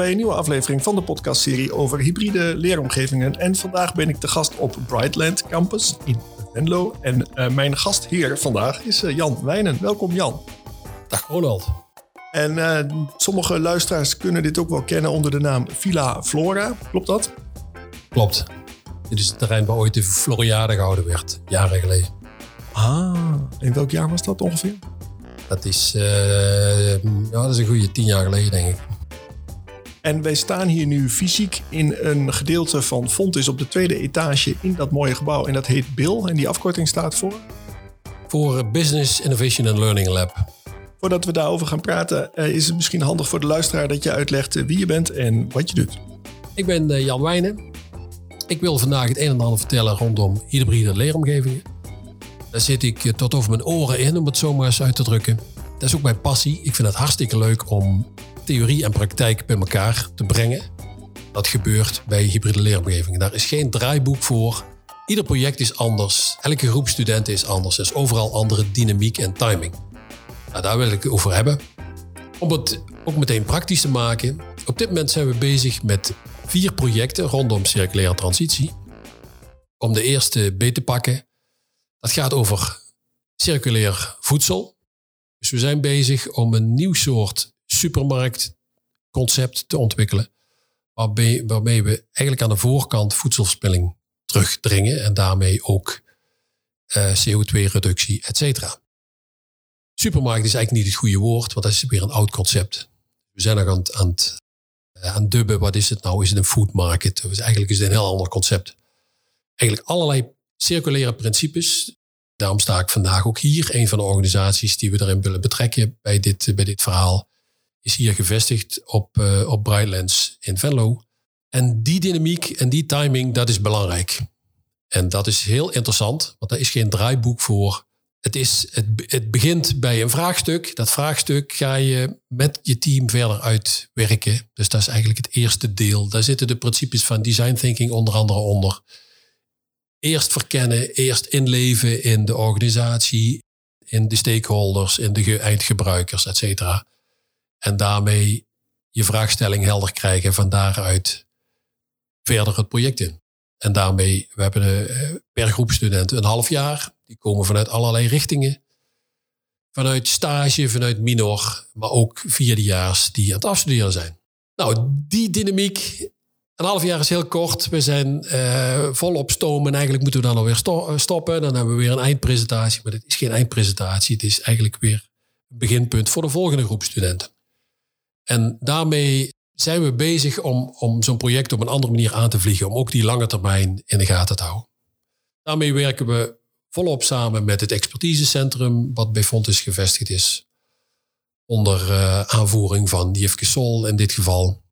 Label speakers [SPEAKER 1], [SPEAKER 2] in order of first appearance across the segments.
[SPEAKER 1] bij een nieuwe aflevering van de podcastserie over hybride leeromgevingen. En vandaag ben ik te gast op Brightland Campus in Venlo. En uh, mijn gastheer vandaag is uh, Jan Wijnen. Welkom Jan.
[SPEAKER 2] Dag Ronald.
[SPEAKER 1] En uh, sommige luisteraars kunnen dit ook wel kennen onder de naam Villa Flora. Klopt dat?
[SPEAKER 2] Klopt. Dit is het terrein waar ooit de Floriade gehouden werd, jaren geleden.
[SPEAKER 1] Ah, in welk jaar was dat ongeveer?
[SPEAKER 2] Dat is, ja, dat is een goede tien jaar geleden, denk ik.
[SPEAKER 1] En wij staan hier nu fysiek in een gedeelte van Fontis op de tweede etage in dat mooie gebouw. En dat heet BIL. En die afkorting staat voor?
[SPEAKER 2] Voor Business Innovation and Learning Lab.
[SPEAKER 1] Voordat we daarover gaan praten, eh, is het misschien handig voor de luisteraar dat je uitlegt wie je bent en wat je doet.
[SPEAKER 2] Ik ben Jan Wijnen. Ik wil vandaag het een en ander vertellen rondom hybride leeromgevingen. Daar zit ik eh, tot over mijn oren in, om het zo maar eens uit te drukken. Dat is ook mijn passie. Ik vind het hartstikke leuk om theorie en praktijk bij elkaar te brengen. Dat gebeurt bij hybride leeromgevingen. Daar is geen draaiboek voor. Ieder project is anders. Elke groep studenten is anders. Er is overal andere dynamiek en timing. Nou, daar wil ik het over hebben. Om het ook meteen praktisch te maken. Op dit moment zijn we bezig met vier projecten rondom circulaire transitie. Om de eerste beet te pakken dat gaat over circulair voedsel. Dus we zijn bezig om een nieuw soort supermarktconcept te ontwikkelen. Waarbij, waarmee we eigenlijk aan de voorkant voedselverspilling terugdringen en daarmee ook uh, CO2-reductie, et cetera. Supermarkt is eigenlijk niet het goede woord, want dat is weer een oud concept. We zijn nog aan het, aan het, uh, aan dubben. Wat is het nou? Is het een food market? Dus eigenlijk is het een heel ander concept. Eigenlijk allerlei circulaire principes. Daarom sta ik vandaag ook hier. Een van de organisaties die we erin willen betrekken bij dit, bij dit verhaal is hier gevestigd op, uh, op Brightlands in Venlo. En die dynamiek en die timing, dat is belangrijk. En dat is heel interessant, want daar is geen draaiboek voor. Het, is, het, het begint bij een vraagstuk. Dat vraagstuk ga je met je team verder uitwerken. Dus dat is eigenlijk het eerste deel. Daar zitten de principes van design thinking onder andere onder eerst verkennen, eerst inleven in de organisatie, in de stakeholders, in de eindgebruikers, et cetera. En daarmee je vraagstelling helder krijgen van daaruit verder het project in. En daarmee, we hebben de, eh, per groep studenten een half jaar. Die komen vanuit allerlei richtingen. Vanuit stage, vanuit minor, maar ook vierdejaars die aan het afstuderen zijn. Nou, die dynamiek een half jaar is heel kort. We zijn uh, volop stoom en eigenlijk moeten we dan alweer sto eh, stoppen. Dan hebben we weer een eindpresentatie. Maar dit is geen eindpresentatie. Het is eigenlijk weer een beginpunt voor de volgende groep studenten. En daarmee zijn we bezig om, om zo'n project op een andere manier aan te vliegen. Om ook die lange termijn in de gaten te houden. Daarmee werken we volop samen met het expertisecentrum wat bij Fontis gevestigd is. Onder uh, aanvoering van Jifke Sol in dit geval.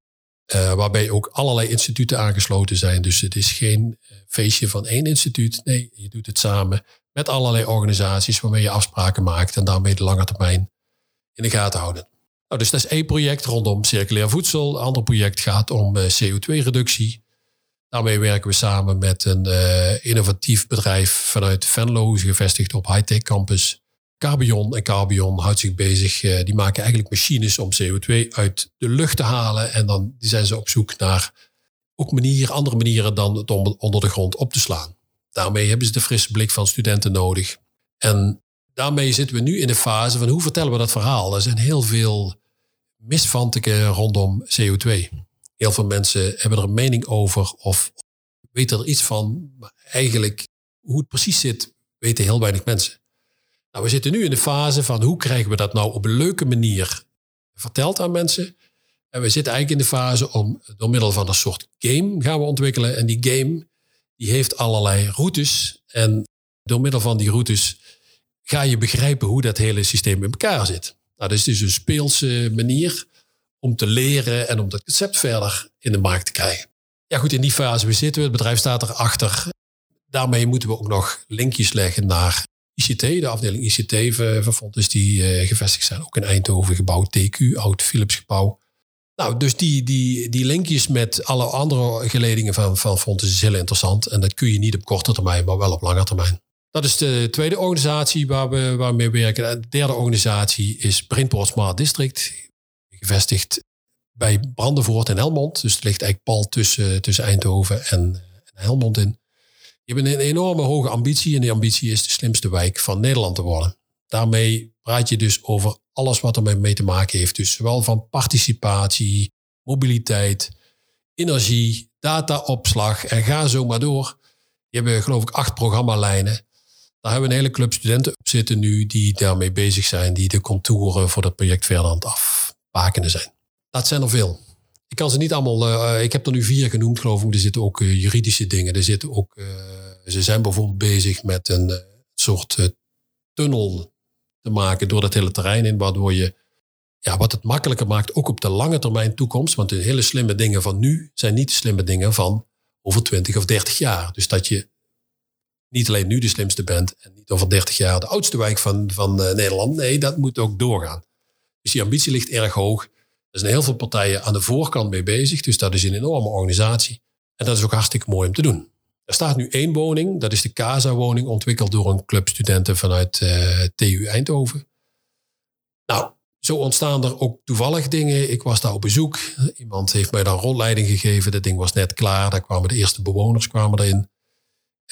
[SPEAKER 2] Uh, waarbij ook allerlei instituten aangesloten zijn. Dus het is geen eh, feestje van één instituut. Nee, je doet het samen met allerlei organisaties waarmee je afspraken maakt en daarmee de lange termijn in de gaten houden. Nou, dus dat is één project rondom circulair voedsel. Een ander project gaat om uh, CO2-reductie. Daarmee werken we samen met een innovatief bedrijf vanuit Venlo, gevestigd op Hightech Campus. Carbion en Carbion houdt zich bezig. Uh, die maken eigenlijk machines om CO2 uit de lucht te halen. En dan zijn ze op zoek naar ook manieren, andere manieren dan het onder de grond op te slaan. Daarmee hebben ze de frisse blik van studenten nodig. En daarmee zitten we nu in de fase van hoe vertellen we dat verhaal? Er zijn heel veel misvanten rondom CO2. Heel veel mensen hebben er een mening over of weten er iets van. Maar eigenlijk hoe het precies zit, weten heel weinig mensen. Nou, we zitten nu in de fase van hoe krijgen we dat nou op een leuke manier verteld aan mensen. En we zitten eigenlijk in de fase om door middel van een soort game gaan we ontwikkelen. En die game die heeft allerlei routes. En door middel van die routes ga je begrijpen hoe dat hele systeem in elkaar zit. Nou, dat is dus een speelse manier om te leren en om dat concept verder in de markt te krijgen. Ja goed, in die fase we zitten. Het bedrijf staat erachter. Daarmee moeten we ook nog linkjes leggen naar ICT, de afdeling ICT van Fontes, die uh, gevestigd zijn. Ook in Eindhoven gebouwd, TQ, oud Philips gebouw. Nou, dus die, die, die linkjes met alle andere geledingen van, van Fontes is heel interessant. En dat kun je niet op korte termijn, maar wel op lange termijn. Dat is de tweede organisatie waar we waarmee we werken. En de derde organisatie is Brainport Smart District. Gevestigd bij Brandenvoort en Helmond. Dus het ligt eigenlijk pal tussen, tussen Eindhoven en, en Helmond in. Je hebt een enorme hoge ambitie en die ambitie is de slimste wijk van Nederland te worden. Daarmee praat je dus over alles wat er mee te maken heeft. Dus zowel van participatie, mobiliteit, energie, dataopslag en ga zo maar door. Je hebt geloof ik acht programmalijnen. Daar hebben we een hele club studenten op zitten nu die daarmee bezig zijn, die de contouren voor dat project verder aan het zijn. Dat zijn er veel. Ik kan ze niet allemaal, uh, ik heb er nu vier genoemd geloof ik. Er zitten ook uh, juridische dingen. Er zitten ook, ze zijn bijvoorbeeld bezig met een soort tunnel te maken door dat hele terrein in, waardoor je, ja, wat het makkelijker maakt, ook op de lange termijn toekomst. Want de hele slimme dingen van nu zijn niet de slimme dingen van over 20 of 30 jaar. Dus dat je niet alleen nu de slimste bent en niet over 30 jaar de oudste wijk van, van Nederland. Nee, dat moet ook doorgaan. Dus die ambitie ligt erg hoog. Er zijn heel veel partijen aan de voorkant mee bezig. Dus dat is een enorme organisatie. En dat is ook hartstikke mooi om te doen. Er staat nu één woning. Dat is de CASA-woning, ontwikkeld door een club studenten vanuit eh, TU Eindhoven. Nou, zo ontstaan er ook toevallig dingen. Ik was daar op bezoek. Iemand heeft mij daar rondleiding gegeven. Dat ding was net klaar. Daar kwamen de eerste bewoners kwamen erin.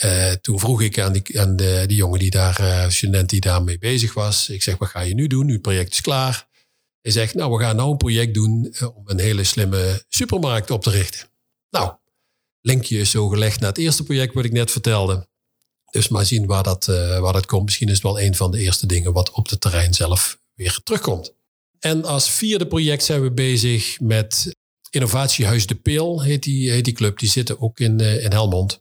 [SPEAKER 2] Uh, toen vroeg ik aan die, aan de, die jongen die daar, uh, student die daarmee bezig was. Ik zeg, wat ga je nu doen? Nu project is klaar. Hij zegt, nou, we gaan nou een project doen eh, om een hele slimme supermarkt op te richten. Nou, linkje is zo gelegd naar het eerste project wat ik net vertelde. Dus maar zien waar dat, uh, waar dat komt. Misschien is het wel een van de eerste dingen wat op het terrein zelf weer terugkomt. En als vierde project zijn we bezig met Innovatiehuis De Peel, heet die, heet die club. Die zitten ook in, uh, in Helmond.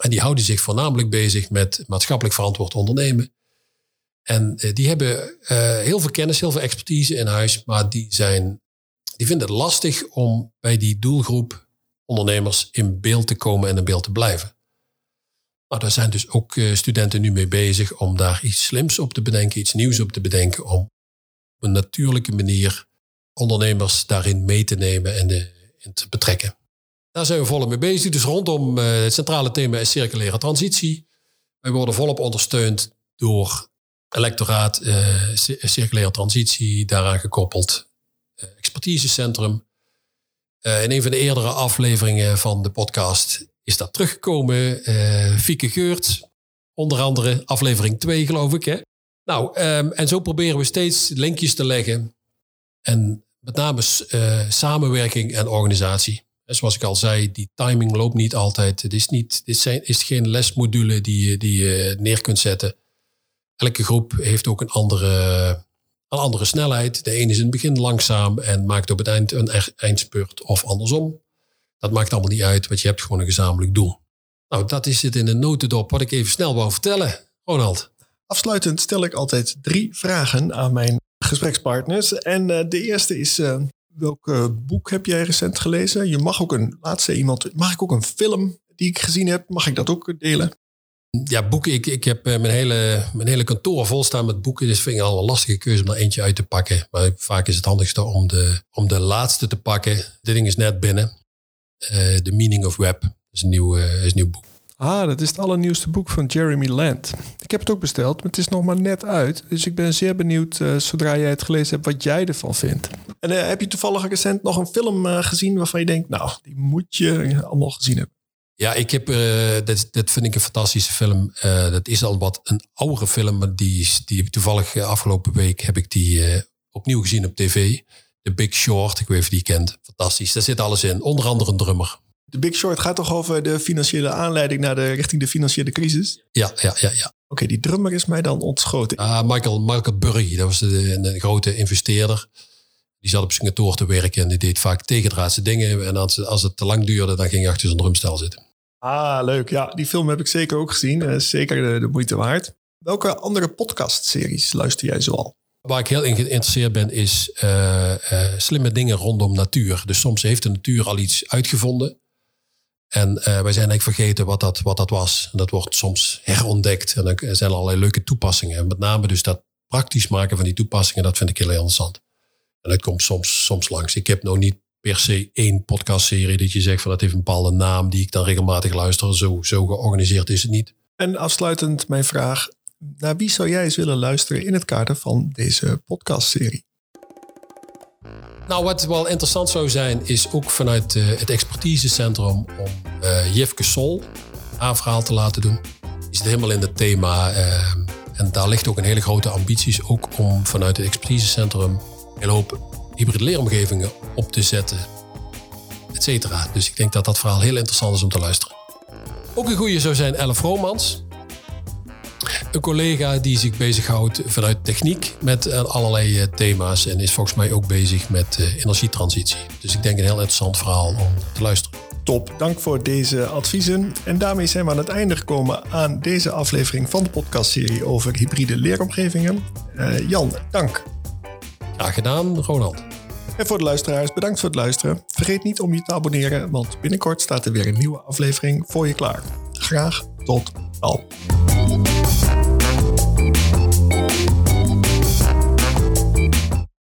[SPEAKER 2] En die houden zich voornamelijk bezig met maatschappelijk verantwoord ondernemen. En eh, die hebben eh, heel veel kennis, heel veel expertise in huis, maar die, zijn, die vinden het lastig om bij die doelgroep ondernemers in beeld te komen en in beeld te blijven. Maar daar zijn dus ook eh, studenten nu mee bezig om daar iets slims op te bedenken, iets nieuws op te bedenken, om op een natuurlijke manier ondernemers daarin mee te nemen en in te betrekken. Daar zijn we volop mee bezig. Dus rondom het centrale thema is circulaire transitie. Wij worden volop ondersteund door electoraat, uh, circulaire transitie, daaraan gekoppeld uh, expertisecentrum. In een van de eerdere afleveringen van de podcast is dat teruggekomen. Fieke Geurt, onder andere aflevering 2 geloof ik. Hè? Nou, um, en zo proberen we steeds linkjes te leggen. En met name samenwerking en organisatie. Zoals ik al zei, die timing loopt niet altijd. Het is, niet, dit zijn, is geen lesmodule die, die je neer kunt zetten elke groep heeft ook een andere, een andere snelheid. De ene is in het begin langzaam en maakt op het eind een eindspurt of andersom. Dat maakt allemaal niet uit, want je hebt gewoon een gezamenlijk doel. Nou, dat is het in een notendop wat ik even snel wou vertellen. Ronald.
[SPEAKER 1] Afsluitend stel ik altijd drie vragen aan mijn gesprekspartners. En uh, de eerste is, uh, welk uh, boek heb jij recent gelezen? Je mag ook een, laatste iemand, mag ik ook een film die ik gezien heb, mag ik dat ook delen?
[SPEAKER 2] Ja, boeken. Ik, ik heb eh, mijn hele, mijn hele kantoor vol staan met boeken. Dus vind ik al een lastige keuze om er eentje uit te pakken. Maar vaak is het handigste om de, om de laatste te pakken. Dit ding is net binnen. Uh, The Meaning of Web. Dat is een nieuw, uh, is een nieuw boek.
[SPEAKER 1] Ah, dat is het allernieuwste boek van Jeremy Land. Ik heb het ook besteld, maar het is nog maar net uit. Dus ik ben zeer benieuwd, uh, zodra jij het gelezen hebt, wat jij ervan vindt. En uh, heb je toevallig recent nog een film uh, gezien waarvan je denkt, nou, die moet je allemaal gezien hebben?
[SPEAKER 2] Ja, ik heb, uh, dat, dat vind ik een fantastische film. Uh, dat is al wat een oudere film, maar die, die heb ik toevallig uh, afgelopen week heb ik die opnieuw gezien op tv. The Big Short, ik weet of je die kent. Fantastisch, daar zit alles in. Onder andere een drummer.
[SPEAKER 1] The Big Short gaat toch over de financiële aanleiding naar de, richting de financiële crisis?
[SPEAKER 2] Ja, ja, ja. ja.
[SPEAKER 1] Oké, die drummer is mij dan ontschoten.
[SPEAKER 2] Ah, Michael, Michael Burry, dat was de, een, grote investeerder. Die zat op zijn kantoor te werken en die deed vaak tegendraadse dingen. En als, als het te lang duurde, dan ging hij achter zijn drumstel zitten.
[SPEAKER 1] Ah, leuk. Ja, die film heb ik zeker ook gezien. Uh, zeker de, de, moeite waard. Welke andere podcastseries luister jij zoal?
[SPEAKER 2] Waar ik heel geïnteresseerd ben, is uh, uh, slimme dingen rondom natuur. Dus soms heeft de natuur al iets uitgevonden. En wij zijn eigenlijk vergeten wat dat, wat dat was. En dat wordt soms herontdekt. En er zijn allerlei leuke toepassingen. En met name dus dat praktisch maken van die toepassingen, dat vind ik heel interessant. En dat komt soms, soms langs. Ik heb nog niet per se één podcastserie dat je zegt van dat heeft een bepaalde naam die ik dan regelmatig luister. Zo, zo georganiseerd is het niet.
[SPEAKER 1] En afsluitend mijn vraag. Naar wie zou jij eens willen luisteren in het kader van deze podcastserie?
[SPEAKER 2] Nou, wat wel interessant zou zijn, is ook vanuit uh, het expertisecentrum om uh, Jefke Sol haar verhaal te laten doen. Die zit helemaal in het thema. Uh, en daar ligt ook een hele grote ambities, ook om vanuit het expertisecentrum een hele hoop hybride leeromgevingen op te zetten, et cetera. Dus ik denk dat dat verhaal heel interessant is om te luisteren. Ook een goede zou zijn Elf Romans. Een collega die zich bezighoudt vanuit techniek met eh, allerlei eh, thema's en is volgens mij ook bezig met eh, energietransitie. Dus ik denk een heel interessant verhaal om te luisteren.
[SPEAKER 1] Top, dank voor deze adviezen. En daarmee zijn we aan het einde gekomen aan deze aflevering van de podcastserie over hybride leeromgevingen. Jan, dank.
[SPEAKER 2] Graag gedaan, Ronald.
[SPEAKER 1] En voor de luisteraars, bedankt voor het luisteren. Vergeet niet om je te abonneren, want binnenkort staat er weer een nieuwe aflevering voor je klaar. Graag tot al.